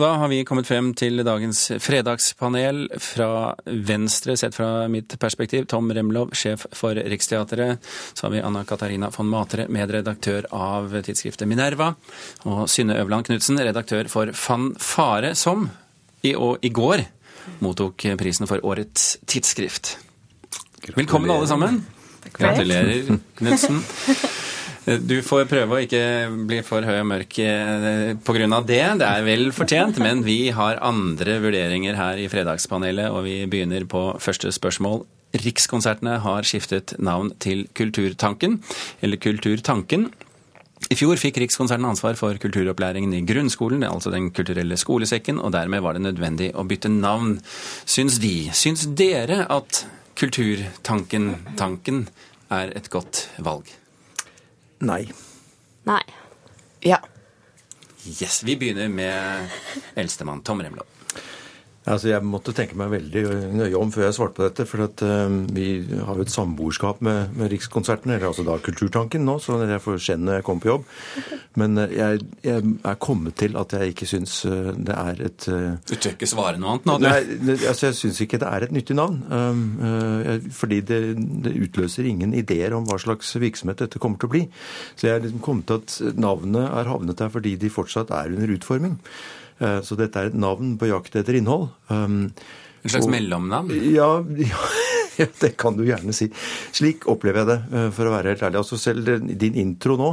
Og da har vi kommet frem til dagens fredagspanel. Fra venstre, sett fra mitt perspektiv, Tom Remlov, sjef for Riksteatret. Så har vi Anna Katarina von Matre, medredaktør av tidsskriftet Minerva. Og Synne Øverland Knutsen, redaktør for Fanfare, som i, og, i går mottok prisen for årets tidsskrift. Velkommen alle sammen. Gratulerer, Knutsen. Du får prøve å ikke bli for høy og mørk eh, pga. det. Det er vel fortjent, men vi har andre vurderinger her i Fredagspanelet, og vi begynner på første spørsmål. Rikskonsertene har skiftet navn til Kulturtanken, eller Kulturtanken. I fjor fikk Rikskonserten ansvar for kulturopplæringen i grunnskolen, altså Den kulturelle skolesekken, og dermed var det nødvendig å bytte navn, syns de. Syns dere at Kulturtanken, tanken, er et godt valg? Nei. Nei. Ja. Yes, Vi begynner med eldstemann, Tom Remlov. Altså, Jeg måtte tenke meg veldig nøye om før jeg svarte på dette. For at, uh, vi har jo et samboerskap med, med Rikskonserten, eller altså da Kulturtanken nå, så jeg får skjenn når jeg kommer på jobb. Men uh, jeg, jeg, er kommet til at jeg ikke syns uh, det er et Du tør ikke svare noe annet nå? Nei, altså, jeg syns ikke det er et nyttig navn. Um, fordi det, det, utløser ingen ideer om hva slags virksomhet dette kommer til å bli. Så jeg er liksom kommet til at navnet er havnet der fordi de fortsatt er under utforming. Eh, så dette er et navn på jakt etter innhold. Um, en slags mellomnavn? Ja, ja, det kan du gjerne si. Slik opplever jeg det, eh, for å være helt ærlig. Altså Selv din intro nå,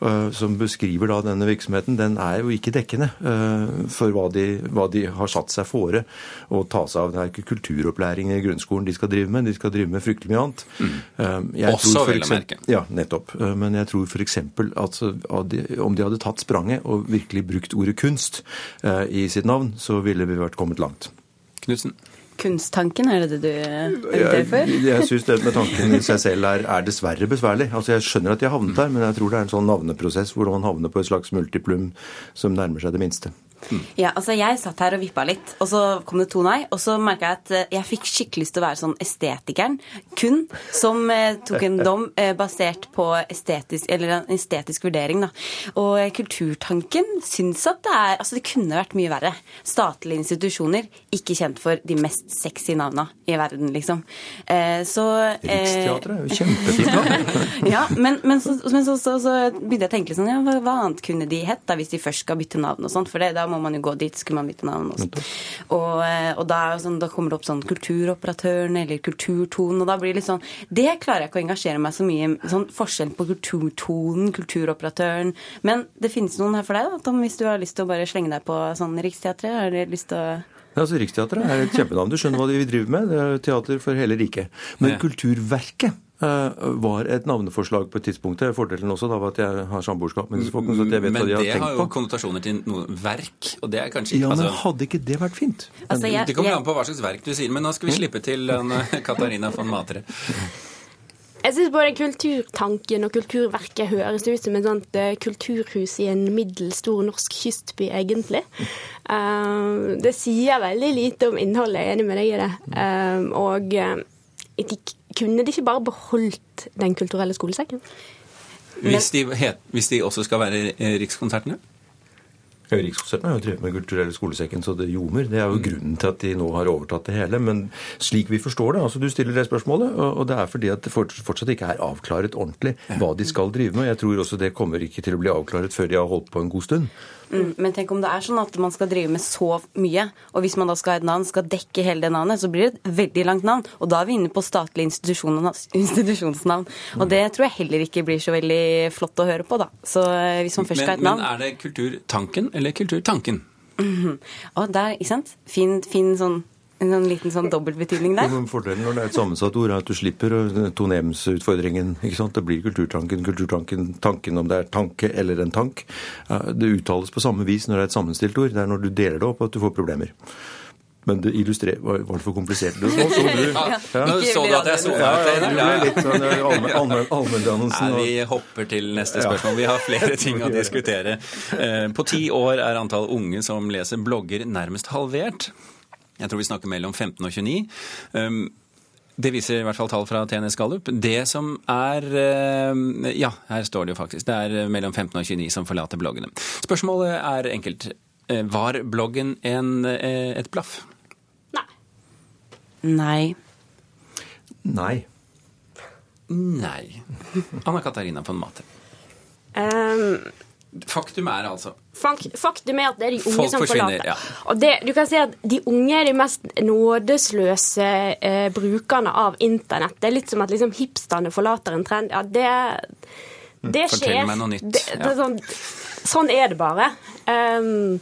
eh, som beskriver da denne virksomheten, den er jo ikke dekkende for hva de, hva de har satt seg fore å ta seg av. Det er ikke kulturopplæring i grunnskolen de skal drive med, de skal drive med fryktelig mye annet. Mm. Også, vel å merke. Ja, nettopp. Men jeg tror f.eks. at om de hadde tatt spranget og virkelig brukt ordet kunst i sitt navn, så ville vi vært kommet langt. Knudsen? Kunsttanken, er det det du argumenterer for? Jeg, jeg syns det med tanken i seg selv er, er, dessverre besværlig. Altså Jeg skjønner at de har havnet der, men jeg tror det er en sånn navneprosess hvor man havner på et slags multiplum som nærmer seg det minste. Ja, altså Jeg satt her og vippa litt, og så kom det to nei. Og så merka jeg at eh, jeg fikk skikkelig lyst til å være sånn estetikeren kun, som eh, tok en dom eh, basert på estetisk, eller en estetisk vurdering. da. Og eh, Kulturtanken syns at det er Altså, det kunne vært mye verre. Statlige institusjoner, ikke kjent for de mest sexy navna i verden, liksom. Eh, så eh, Riksteatret er jo kjempefint. ja, men, men, så, men så, så, så, begynte jeg å tenke litt sånn Ja, hva, hva annet kunne de hett da, hvis de først skal bytte navn og sånt? For det, da må man jo gå dit, skulle man bytte navn også. Og, eh, og da, sånn, da, kommer det opp sånn Kulturoperatøren eller Kulturtonen, og da blir det litt sånn Det klarer jeg ikke å engasjere meg så mye sånn Forskjell på Kulturtonen, Kulturoperatøren Men det finnes noen her for deg, da, Tom, hvis du har lyst til å bare slenge deg på sånn Riksteatret? Har du lyst til å ja, altså Riksteatret er et kjempenavn. Du skjønner hva de driver med. Det er teater for hele riket. Men ja. Kulturverket var et navneforslag på et tidspunkt. Er fordelen også da, at jeg har samboerskap med disse folkene. så jeg vet men hva de har tenkt på. Men det har jo konnotasjoner til noe verk, og det er kanskje Ja, men altså, hadde ikke det vært fint? Altså, jeg, det kommer an på hva slags verk du sier, men nå skal vi slippe til uh, Katarina von Matre. Jeg syns både Kulturtanken og Kulturverket høres ut som et sånt uh, kulturhus i en middels stor norsk kystby, egentlig. Det sier veldig lite om innholdet, jeg er enig med deg i det. Og etikk kunne de ikke bare beholdt Den kulturelle skolesekken? Hvis de, hvis de også skal være Rikskonsertene? Rikskonsertene har jo drevet med Kulturelle skolesekken så det ljomer. Det er jo grunnen til at de nå har overtatt det hele. Men slik vi forstår det, altså du stiller det spørsmålet, og det er fordi at det fortsatt ikke er avklaret ordentlig hva de skal drive med. Jeg tror også det kommer ikke til å bli avklaret før de har holdt på en god stund. Mm, men tenk om det er sånn at man skal drive med så mye, og hvis man da skal ha et navn, skal dekke hele det navnet, så blir det et veldig langt navn. Og da er vi inne på statlig institusjonsnavn. Og det tror jeg heller ikke blir så veldig flott å høre på, da. Så eh, hvis man først skal ha et navn Men er det Kulturtanken eller Kulturtanken? Mm -hmm. Og der, ikke sant? Fin, fin sånn en sånn liten sånn dobbeltbetydning der. Fordelen når det er et sammensatt ord, er at du slipper tonemsutfordringen. ikke sant? Det blir kulturtanken, kulturtanken, tanken om det er tanke eller en tank. Det uttales på samme vis når det er et sammenstilt ord. Det er når du deler det opp at du får problemer. Men det illustrerer Var det for komplisert? Nå så du ja, Nå så du at jeg så ja, ja, ja, litt sånn allmenndannelsen. Vi hopper til neste spørsmål. Vi har flere ting å diskutere. Eh, på ti år er antall unge som leser blogger, nærmest halvert. Jeg tror vi snakker mellom 15 og 29. Um, det viser i hvert fall tall fra TNS Gallup. Det som er um, Ja, her står det jo faktisk. Det er mellom 15 og 29 som forlater bloggene. Spørsmålet er enkelt. Eh, Var bloggen en, eh, et blaff? Nei. Nei. Nei. Anna Katarina von Mate. Um, Faktum er altså fak- faktum er at det er de unge Folk som forlater. ja. Og det, du kan si at de unge er de mest nådesløse eh, brukerne av internett. Det er litt som at liksom, hipsterne forlater en trend. Ja, det, det Fortell meg noe nytt, Det, det ja. er sånn, sånn er det bare. Um,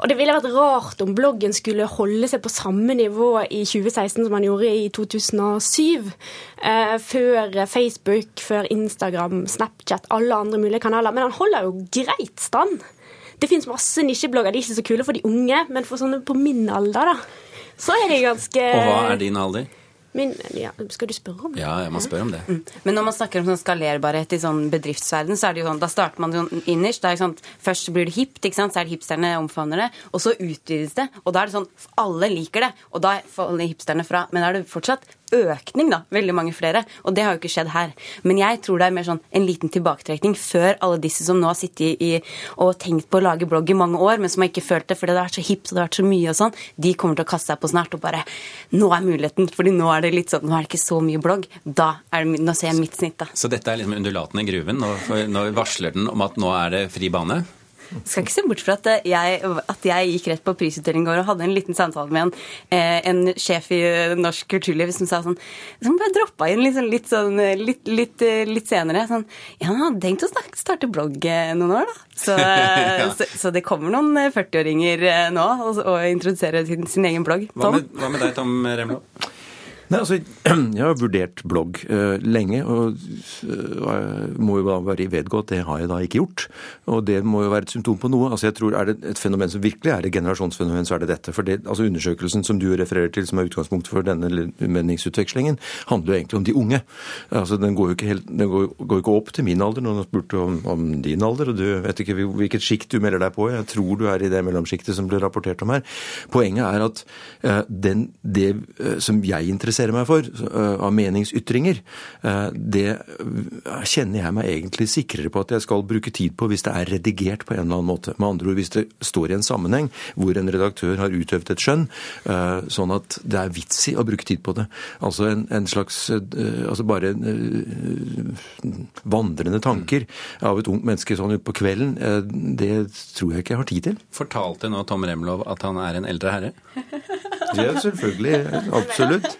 og det ville vært rart om bloggen skulle holde seg på samme nivå i 2016 som man gjorde i 2007. eh, før Facebook, før Instagram, Snapchat, alle andre mulige kanaler. Men han holder jo greit stand. Det fins masse nisjeblogger. De er ikke så kule for de unge, men for sånne på min alder, da, så er de ganske Og hva er din alder? Min, ja, Skal du spørre om det? Ja, jeg må spørre om det. Men når man snakker om sånn skalerbarhet i sånn bedriftsverden, så er det jo sånn, da starter man sånn innerst. Det er sånn, først blir det hipt, ikke sant? så er det hipsterne omfavner det. Og så utvides det. Og da er det sånn alle liker det. Og da faller hipsterne fra. Men da er det fortsatt økning, da. Veldig mange flere. Og det har jo ikke skjedd her. Men jeg tror det er mer sånn en liten tilbaketrekning før alle disse som nå har sittet i, og tenkt på å lage blogg i mange år, men som har ikke følt det fordi det har vært så hipt og det har vært så mye og sånn, de kommer til å kaste seg på snart og bare Nå er muligheten, fordi nå er det litt sånn Nå er det ikke så mye blogg. Da er det, nå ser jeg mitt snitt, da. Så dette er liksom undulaten i gruven? Nå, nå varsler den om at nå er det fri bane? Skal ikke se bort fra at jeg, at jeg gikk rett på prisutdeling i går og hadde en liten samtale med en, eh, en sjef i eh, norsk kulturliv som sa sånn Som bare droppa inn liksom litt, sånn, eh, litt, litt, litt senere. Sånn Ja, han hadde tenkt å starte, starte blogg noen år, da. Så, Ja. så, så det kommer noen eh, 40-åringer eh, nå og, og introduserer sin, sin egen blogg. Hva med, hva med deg, Tom Remlo? Nei, altså, Jeg har vurdert blogg uh, lenge, og uh, må jo bare vedgå at det har jeg da ikke gjort. Og det må jo være et symptom på noe. Altså, jeg tror Er det et fenomen som virkelig er et generasjonsfenomen, så er det dette. For det, altså Undersøkelsen som du refererer til, som er utgangspunktet for denne meningsutvekslingen, handler jo egentlig om de unge. Altså, Den går jo ikke, helt, den går, går ikke opp til min alder. Noen har spurt om, om din alder, og du vet ikke hvilket sjikt du melder deg på. Jeg tror du er i det mellomsjiktet som ble rapportert om her. Poenget er at uh, den, det som jeg interesserer meg for, av meningsytringer, eh, det kjenner jeg meg egentlig sikrere på at jeg skal bruke tid på hvis det er redigert på en eller annen måte. Med andre ord, hvis det står i en sammenheng hvor en redaktør har utøvd et skjønn, eh, sånn at det er vits i å bruke tid på det. Altså en, en slags Altså bare vandrende tanker av et ungt menneske sånn utpå kvelden, det tror jeg ikke jeg har tid til. Fortalte nå Tom Remlov at han er en eldre herre? Er selvfølgelig. Absolutt.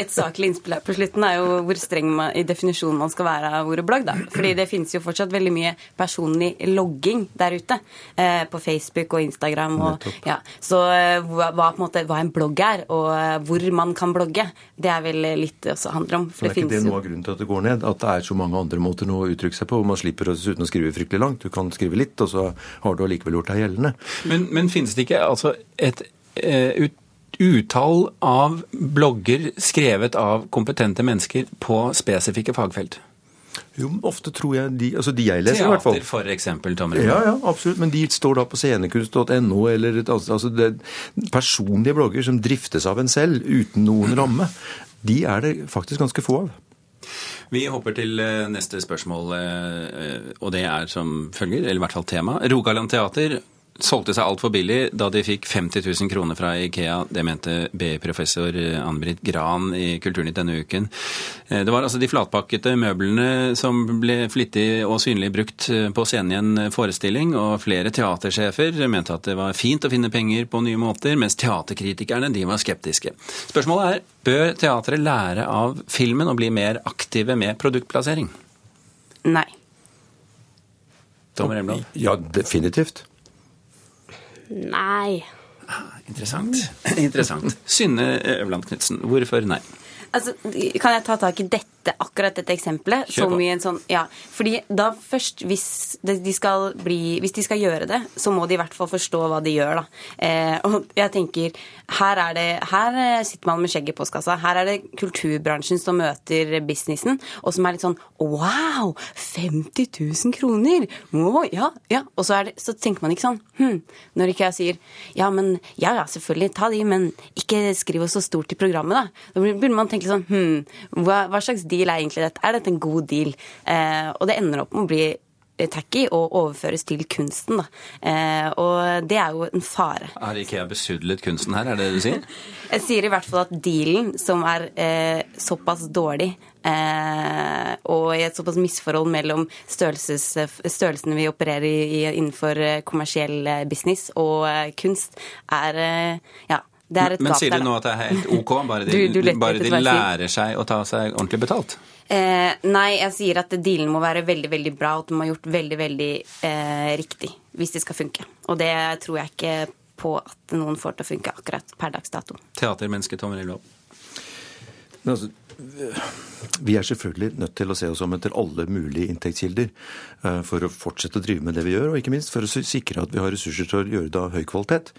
Et saklig innspill her på slutten er jo hvor streng man, i definisjonen man skal være av ordet blogg. da. Fordi det finnes jo fortsatt veldig mye personlig logging der ute. Eh, på Facebook og Instagram. Og, ja. Så eh, hva, hva, på en måte, hva en blogg er, og eh, hvor man kan blogge, det er vel litt det også handler om. For det er ikke det noe av grunnen til at det går ned? At det er så mange andre måter nå å uttrykke seg på, hvor man slipper å uten å skrive fryktelig langt. Du kan skrive litt, og så har du allikevel gjort deg gjeldende. Men, men finnes det ikke altså et eh, ut, utall av blogger skrevet av kompetente mennesker på spesifikke fagfelt? Jo, ofte tror jeg de Altså de jeg leser, i hvert fall. Teater, for eksempel, Tom Remlov. Ja, ja, absolutt. Men de står da på scenekunst.no eller et, altså altså det, personlige blogger som driftes av en selv uten noen ramme. De er det faktisk ganske få av. Vi hopper til eh, neste spørsmål, eh, og det er som følger, eller i hvert fall tema. Rogaland Teater solgte seg altfor billig da de fikk 50 000 kroner fra Ikea. Det mente BI-professor Ann-Britt Gran i Kulturnytt denne uken. Eh, Det var altså de flatpakkete møblene som ble flittig og synlig brukt eh, på scenen i en forestilling, og flere teatersjefer mente at det var fint å finne penger på nye måter, mens teaterkritikerne de var skeptiske. Spørsmålet er bør teatret lære av filmen og bli mer aktive med produktplassering? Nei. Ja, definitivt. Nei. Interessant. Interessant. Synne Øverland Knutsen, hvorfor nei? Altså, kan jeg ta tak i dette, akkurat dette eksempelet? så mye Som i en sånn, ja, fordi da først, hvis de skal, bli, hvis de skal gjøre det, så må de i hvert fall forstå hva de gjør, da. Eh, og jeg tenker, her, er det, her eh, sitter man med skjegget i postkassa. Her er det kulturbransjen som møter businessen, og som er litt sånn Wow! 50 000 kroner! Å, ja, ja. Og så, er det, så tenker man ikke sånn hm, Når ikke jeg sier ja, men ja, ja, selvfølgelig, ta de, men ikke skriv oss så stort i programmet, da. Da burde man tenke sånn hm, hva, hva slags deal er egentlig dette? Er dette en god deal? Eh, og det ender opp med å bli tacky og overføres til kunsten. Da. Eh, og det er jo en fare. Har Ikea besudlet kunsten her, er det det du sier? Jeg sier i hvert fall at dealen, som er eh, såpass dårlig, eh, og i et såpass misforhold mellom størrelsene vi opererer i, innenfor eh, kommersiell eh, business og eh, kunst, er ja, det er et Men gap sier du nå at det er helt ok, bare de, Du- du bare de lærer seg å ta seg ordentlig betalt? Eh, nei, jeg sier at dealen må være veldig veldig bra, og at de har gjort veldig veldig eh, riktig hvis det skal funke. Og det tror jeg ikke på at noen får til å funke akkurat per dags dato. Teatermenneske Tom Relov. Altså, vi er selvfølgelig nødt til å se oss om etter alle mulige inntektskilder eh, for å fortsette å drive med det vi gjør, og ikke minst for å sikre at vi har ressurser til å gjøre det av høy kvalitet.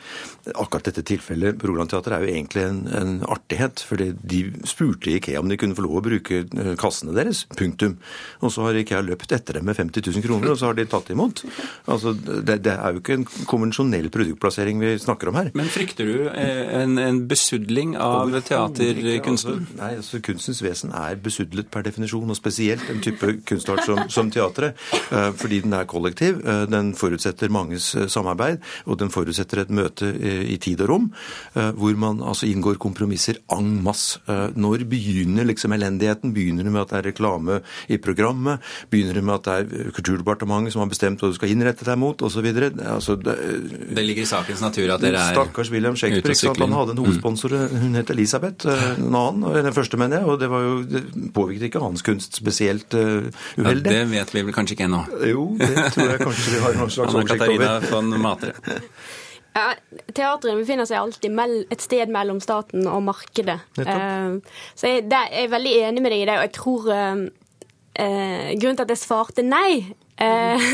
Akkurat dette tilfellet på Roland Teater er jo egentlig en, en artighet, fordi de spurte Ikea om de kunne få lov å bruke eh, kassene deres, punktum. Og så har Ikea løpt etter dem med 50 000 kroner, og så har de tatt imot. Altså, det, det er jo ikke en konvensjonell produktplassering vi snakker om her. Men frykter du eh, en, en besudling av teaterkunsten? Altså, nei, altså Kunstens vesen er besudlet per definisjon, og spesielt en type kunstart som, som teatret. eh, Fordi den er kollektiv, eh, den forutsetter manges eh, samarbeid, og den forutsetter et møte i tid og rom, hvor man altså inngår kompromisser en masse. Når begynner liksom elendigheten? Begynner det med at det er reklame i programmet? Begynner det med at det er Kulturdepartementet som har bestemt hva du skal innrette deg mot, osv.? Altså, det, Det ligger i sakens natur at dere er Stakkars William Shakespeare. Han hadde en hovedsponsor, hun het Elisabeth, en annen, den første, mener jeg. Og det, var jo, det påvirket ikke hans kunst spesielt uh, Ja, det vet vi vel kanskje ikke ennå. Jo, det tror jeg kanskje vi har noen slags Anna oversikt Katarina over. von Matre. Ja, teatret befinner seg alltid mell et sted mellom staten og markedet. Eh, så jeg, der er veldig enig med deg i det, og jeg tror uh, uh, Grunnen til at jeg svarte nei eh,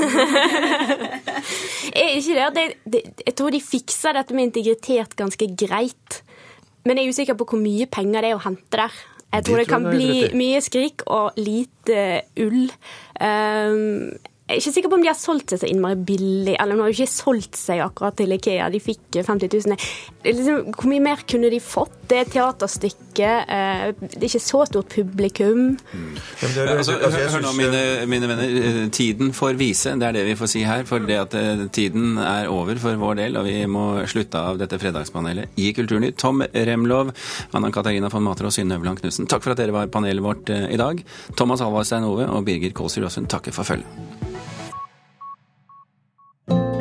er ikke det at jeg, det, jeg tror de fikser dette med integritet ganske greit. Men jeg er usikker på hvor mye penger det er å hente der. Jeg Det tror det kan bli mye skrik og lite ull. Um, jeg er ikke sikker på om de har solgt seg så innmari billig. Eller de har jo ikke solgt seg akkurat til Ikea. De fikk 50 000. Er Liksom, hvor mye mer kunne de fått? Det er et teaterstykke. eh, Det er ikke så stort publikum. Ja, men det Altså, hør nå, mine, mine venner. eh, Tiden får vise. Det er det vi får si her. For det at eh, tiden er over for vår del, og vi må slutte av dette fredagspanelet i Kulturnytt. Tom Remlov, Anna Katarina von Matre og Synne Øverland Knutsen, takk for at dere var panelet vårt eh, i dag. Thomas Alvarstein Ove og Birger Kålsrud Aasund takker for følget.